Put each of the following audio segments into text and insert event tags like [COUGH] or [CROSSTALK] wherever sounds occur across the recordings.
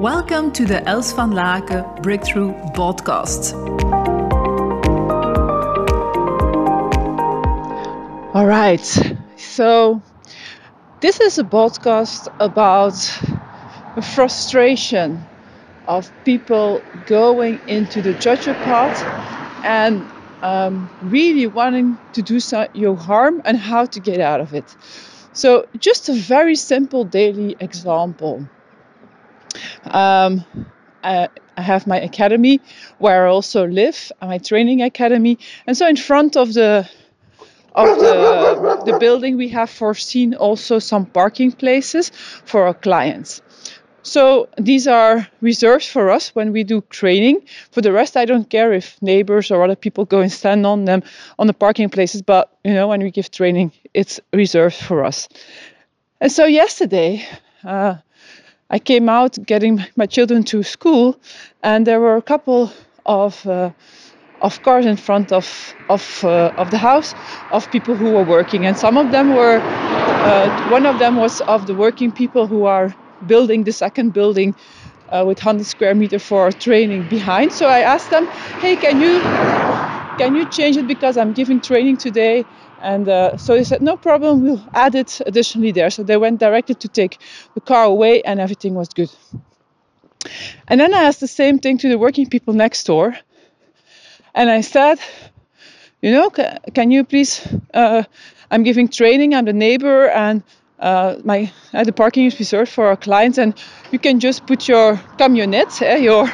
Welcome to the Els van Laken Breakthrough Podcast. All right, so this is a podcast about the frustration of people going into the judger path and um, really wanting to do some, you harm and how to get out of it. So, just a very simple daily example. Um, I, have my academy where I also live, my training academy, and so in front of the of the, the building we have foreseen also some parking places for our clients. So these are reserved for us when we do training. For the rest, I don't care if neighbors or other people go and stand on them on the parking places. But you know, when we give training, it's reserved for us. And so yesterday, uh, I came out getting my children to school, and there were a couple of uh, of cars in front of of uh, of the house of people who were working, and some of them were. Uh, one of them was of the working people who are building the second building uh, with 100 square meter for training behind. So I asked them, "Hey, can you can you change it because I'm giving training today?" And uh, so they said, "No problem, we'll add it additionally there." So they went directly to take the car away, and everything was good. And then I asked the same thing to the working people next door, and I said, "You know, can you please?" Uh, I'm giving training. I'm the neighbor, and uh, my uh, the parking is reserved for our clients, and you can just put your camionette, eh, your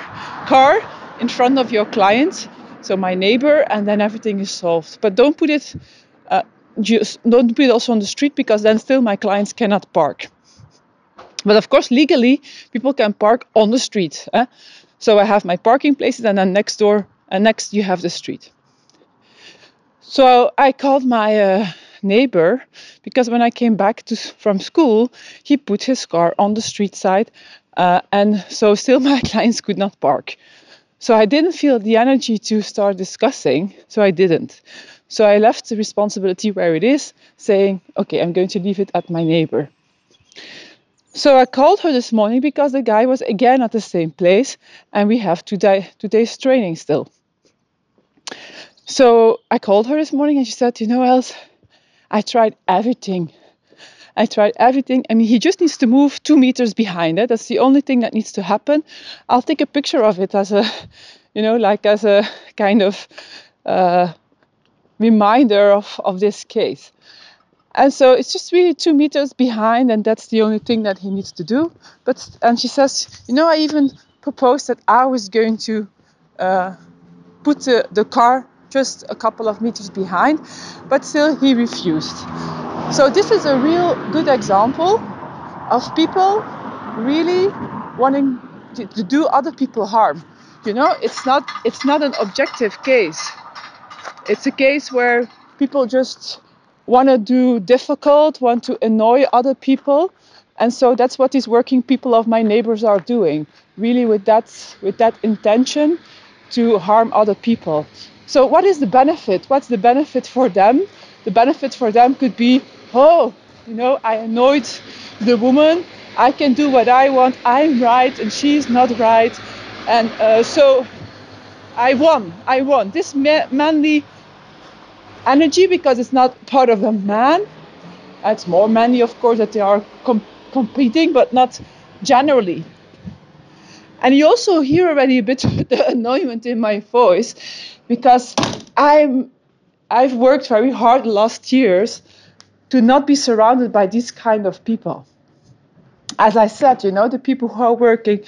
car, in front of your client, so my neighbor, and then everything is solved. But don't put it, just don't put it also on the street because then still my clients cannot park. But of course, legally, people can park on the street. Eh? So I have my parking places, and then next door, and next you have the street. So I called my uh, neighbor because when I came back to, from school, he put his car on the street side, uh, and so still my [LAUGHS] clients could not park. So I didn't feel the energy to start discussing, so I didn't. So I left the responsibility where it is, saying, okay, I'm going to leave it at my neighbor. So I called her this morning because the guy was again at the same place, and we have today, today's training still. So I called her this morning and she said, You know, Els, I tried everything. I tried everything. I mean, he just needs to move two meters behind it. That's the only thing that needs to happen. I'll take a picture of it as a, you know, like as a kind of uh, reminder of, of this case. And so it's just really two meters behind, and that's the only thing that he needs to do. But and she says, you know, I even proposed that I was going to uh, put the, the car just a couple of meters behind, but still he refused. So this is a real good example of people really wanting to, to do other people harm. You know, it's not it's not an objective case. It's a case where people just want to do difficult, want to annoy other people, and so that's what these working people of my neighbors are doing, really with that with that intention to harm other people. So, what is the benefit? What's the benefit for them? The benefit for them could be, oh, you know, I annoyed the woman. I can do what I want. I'm right and she's not right. And uh, so I won. I won. This ma- manly energy, because it's not part of a man, it's more many, of course, that they are com- competing, but not generally. And you also hear already a bit of the [LAUGHS] annoyment in my voice because I'm I've worked very hard the last years to not be surrounded by these kind of people. As I said, you know, the people who are working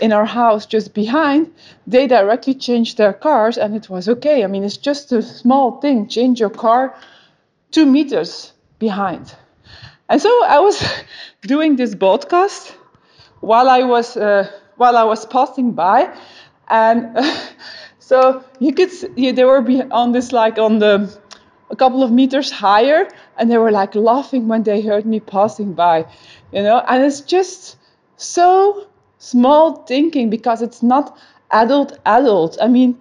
in our house just behind, they directly changed their cars and it was okay. I mean, it's just a small thing. Change your car two meters behind. And so I was [LAUGHS] doing this broadcast while I was uh, while I was passing by, and uh, [LAUGHS] so you could see, they were on this like on the a couple of meters higher, and they were like laughing when they heard me passing by, you know. And it's just so small thinking because it's not adult adult. I mean.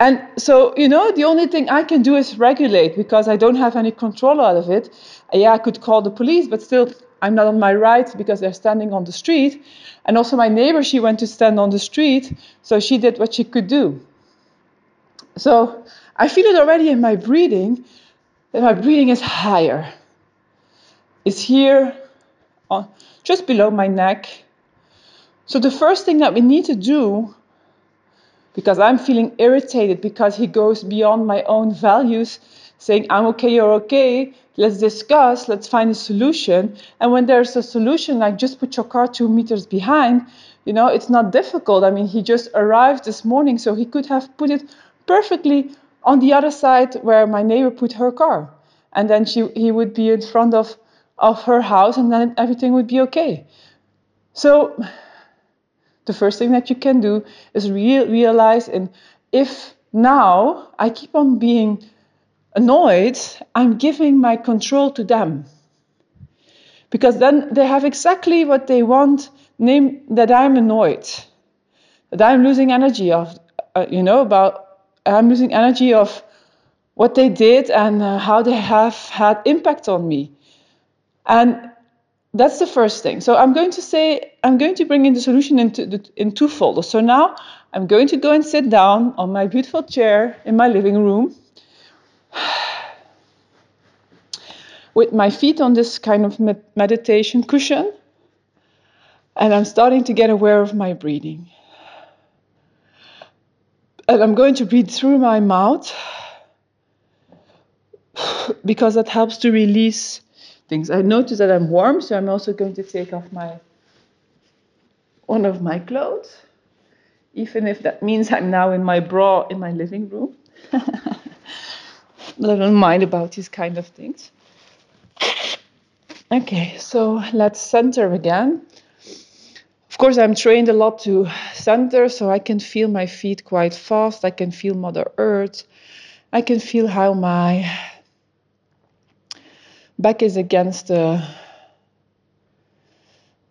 And so, you know, the only thing I can do is regulate because I don't have any control out of it. Yeah, I could call the police, but still, I'm not on my right because they're standing on the street. And also my neighbor, she went to stand on the street, so she did what she could do. So I feel it already in my breathing that my breathing is higher. It's here, on, uh, just below my neck. So the first thing that we need to do, because I'm feeling irritated because he goes beyond my own values, saying, I'm okay, you're okay, let's discuss, let's find a solution. And when there's a solution, like just put your car two meters behind, you know, it's not difficult. I mean, he just arrived this morning, so he could have put it perfectly on the other side where my neighbor put her car. And then she, he would be in front of, of her house, and then everything would be okay. So, the first thing that you can do is re- realize and if now I keep on being annoyed, I'm giving my control to them. Because then they have exactly what they want, name that I'm annoyed, that I'm losing energy of, uh, you know, about I'm losing energy of what they did and uh, how they have had impact on me. And that's the first thing. So I'm going to say I'm going to bring in the solution into the, in two folders. So now I'm going to go and sit down on my beautiful chair in my living room [SIGHS] with my feet on this kind of meditation cushion. And I'm starting to get aware of my breathing. And I'm going to breathe through my mouth [SIGHS] because that helps to release things. I notice that I'm warm, so I'm also going to take off my one of my clothes, even if that means I'm now in my bra in my living room. [LAUGHS] I don't mind about these kind of things. Okay, so let's center again. Of course, I'm trained a lot to center, so I can feel my feet quite fast. I can feel Mother Earth. I can feel how my back is against the,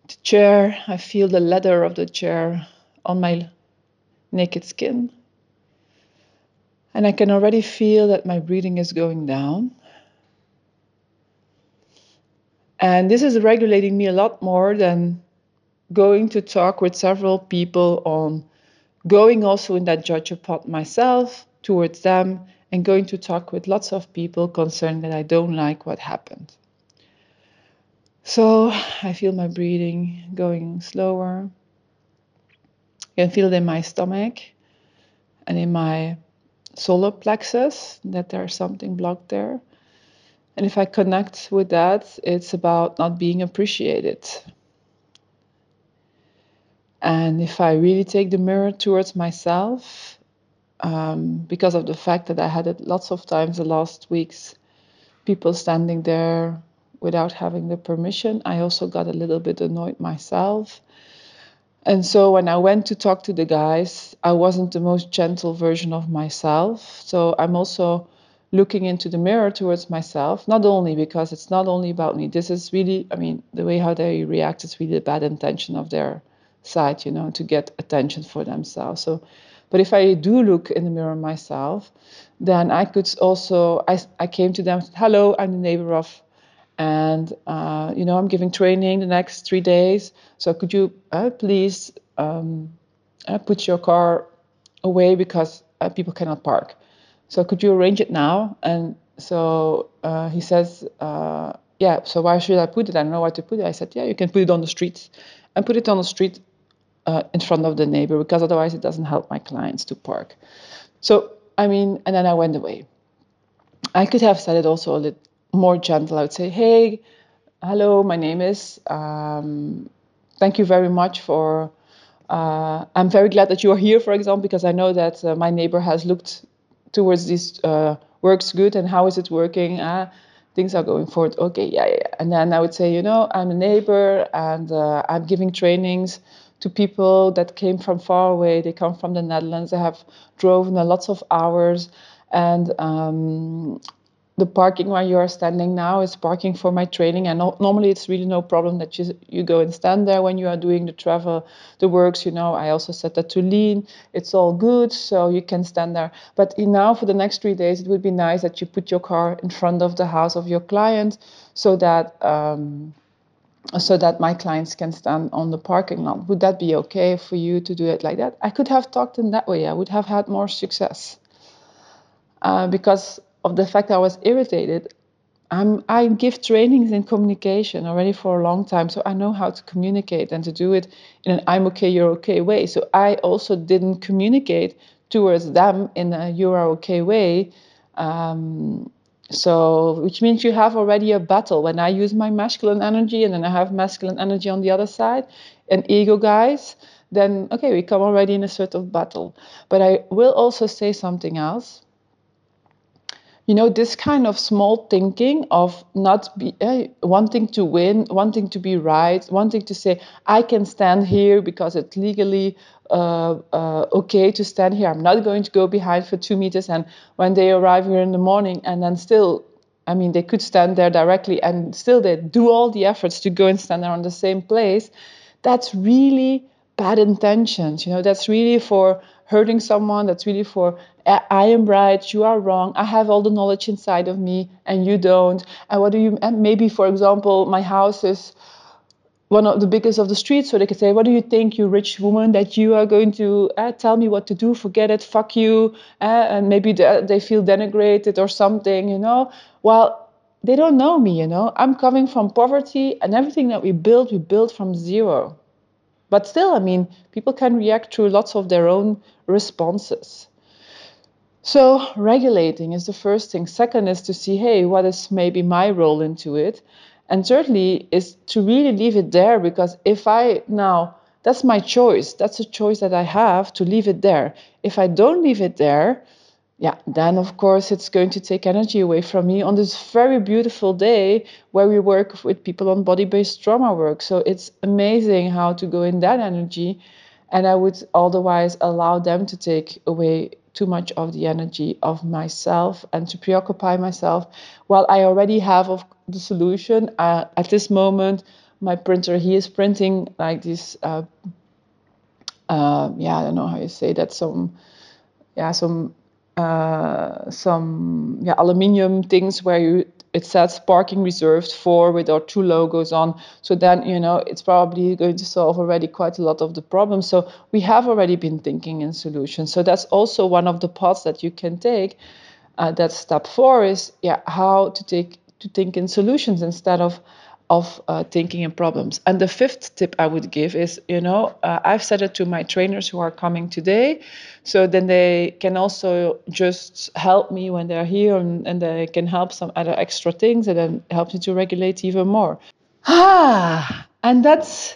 the chair. I feel the leather of the chair on my naked skin. And I can already feel that my breathing is going down. And this is regulating me a lot more than going to talk with several people on going also in that judge pot myself towards them and going to talk with lots of people concerned that I don't like what happened. So I feel my breathing going slower. I can feel it in my stomach and in my solar plexus, that there's something blocked there. And if I connect with that, it's about not being appreciated. And if I really take the mirror towards myself, um, because of the fact that I had it lots of times the last weeks, people standing there without having the permission, I also got a little bit annoyed myself. And so when I went to talk to the guys, I wasn't the most gentle version of myself. So I'm also looking into the mirror towards myself, not only because it's not only about me. This is really, I mean, the way how they react is really the bad intention of their side, you know, to get attention for themselves. So, but if I do look in the mirror myself, then I could also, I, I came to them, hello, I'm the neighbor of and uh, you know I'm giving training the next three days. So could you uh, please um, uh, put your car away because uh, people cannot park? So could you arrange it now? And so uh, he says, uh, yeah. So why should I put it? I don't know where to put it. I said, yeah, you can put it on the street, and put it on the street in front of the neighbor because otherwise it doesn't help my clients to park. So I mean, and then I went away. I could have said it also a little more gentle. I would say, hey, hello, my name is. Um, thank you very much for. Uh, I'm very glad that you are here, for example, because I know that uh, my neighbor has looked towards this uh, works good and how is it working. Uh, things are going forward. Okay, yeah, yeah. And then I would say, you know, I'm a neighbor and uh, I'm giving trainings to people that came from far away. They come from the Netherlands. They have driven lots of hours. And um, the parking where you are standing now is parking for my training. And no, normally it's really no problem that you you go and stand there when you are doing the travel the works you know. I also said that to lean it's all good so you can stand there. But now for the next three days it would be nice that you put your car in front of the house of your client so that um, so that my clients can stand on the parking lot. Would that be okay for you to do it like that? I could have talked in that way. I would have had more success. Uh, because of the fact I was irritated, I'm, I give trainings in communication already for a long time, so I know how to communicate and to do it in an I'm okay, you're okay way. So I also didn't communicate towards them in a you are okay way. Um, so, which means you have already a battle. When I use my masculine energy and then I have masculine energy on the other side, and ego guys, then okay, we come already in a sort of battle. But I will also say something else you know this kind of small thinking of not be uh, wanting to win wanting to be right wanting to say i can stand here because it's legally uh, uh, okay to stand here. I'm not going to go behind for two meters and when they arrive here in the morning and then still i mean they could stand there directly and still they do all the efforts to go and stand there on the same place. That's really bad intentions you know that's really for hurting someone that's really for I am right, you are wrong. I have all the knowledge inside of me, and you don't. And what do you? And maybe, for example, my house is one of the biggest of the streets, so they could say, "What do you think, you rich woman, that you are going to uh, tell me what to do? Forget it, fuck you." Uh, and maybe they, they feel denigrated or something, you know. Well, they don't know me, you know. I'm coming from poverty, and everything that we build, we build from zero. But still, I mean, people can react through lots of their own responses. So, regulating is the first thing. Second is to see, hey, what is maybe my role into it? And thirdly is to really leave it there because if I now, that's my choice. That's a choice that I have to leave it there. If I don't leave it there, yeah, then of course it's going to take energy away from me on this very beautiful day where we work with people on body based trauma work. So it's amazing how to go in that energy. And I would otherwise allow them to take away too much of the energy of myself and to preoccupy myself. While I already have of the solution uh, at this moment, my printer he is printing like this. Uh, uh, yeah, I don't know how you say that. Some, yeah, some, uh, some, yeah, aluminium things where you it says parking reserved for with our two logos on. So then, you know, it's probably going to solve already quite a lot of the problems. So we have already been thinking in solutions. So that's also one of the paths that you can take. Uh, that step four is yeah, how to take to think in solutions instead of of uh, thinking in problems. And the fifth tip I would give is, you know, uh, I've said it to my trainers who are coming today, so then they can also just help me when they're here, and, and they can help some other extra things, and then help me to regulate even more. Ah, and that's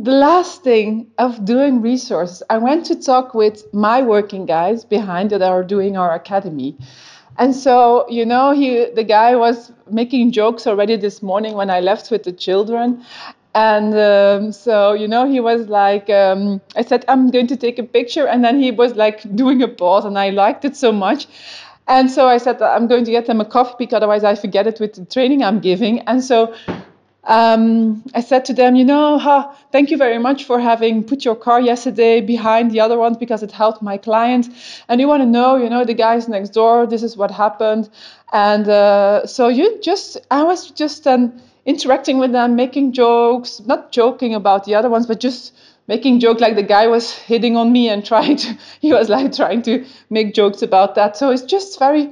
the last thing of doing resources. I went to talk with my working guys behind that are doing our academy. And so, you know, he the guy was making jokes already this morning when I left with the children. And um, so, you know, he was like, um, I said, I'm going to take a picture. And then he was like doing a pause, and I liked it so much. And so I said, I'm going to get them a coffee because otherwise I forget it with the training I'm giving. And so um, I said to them, you know, huh, thank you very much for having put your car yesterday behind the other ones because it helped my client. And you want to know, you know, the guys next door, this is what happened. And uh, so you just, I was just um, interacting with them, making jokes, not joking about the other ones, but just making joke like the guy was hitting on me and [LAUGHS] trying to, he was like trying to make jokes about that. So it's just very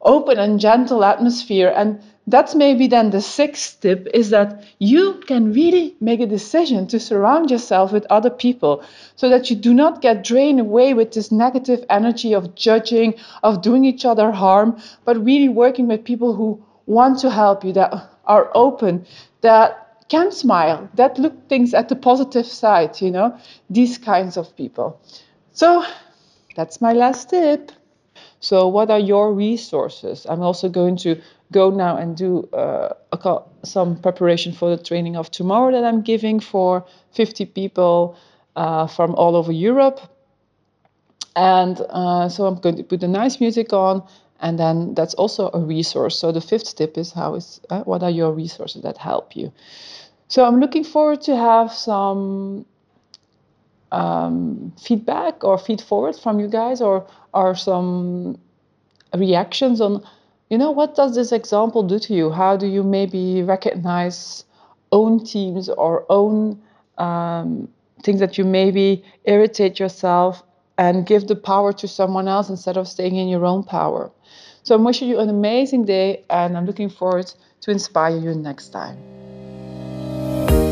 open and gentle atmosphere. And that's maybe then the sixth tip is that you can really make a decision to surround yourself with other people so that you do not get drained away with this negative energy of judging, of doing each other harm, but really working with people who want to help you, that are open, that can smile, that look things at the positive side, you know, these kinds of people. So that's my last tip. So, what are your resources? I'm also going to go now and do uh, some preparation for the training of tomorrow that I'm giving for 50 people uh, from all over Europe. And uh, so I'm going to put the nice music on, and then that's also a resource. So the fifth tip is how is uh, what are your resources that help you. So I'm looking forward to have some um, feedback or feed forward from you guys, or or some reactions on you know, what does this example do to you? How do you maybe recognize own teams or own um, things that you maybe irritate yourself and give the power to someone else instead of staying in your own power. So I'm wishing you an amazing day and I'm looking forward to inspire you next time.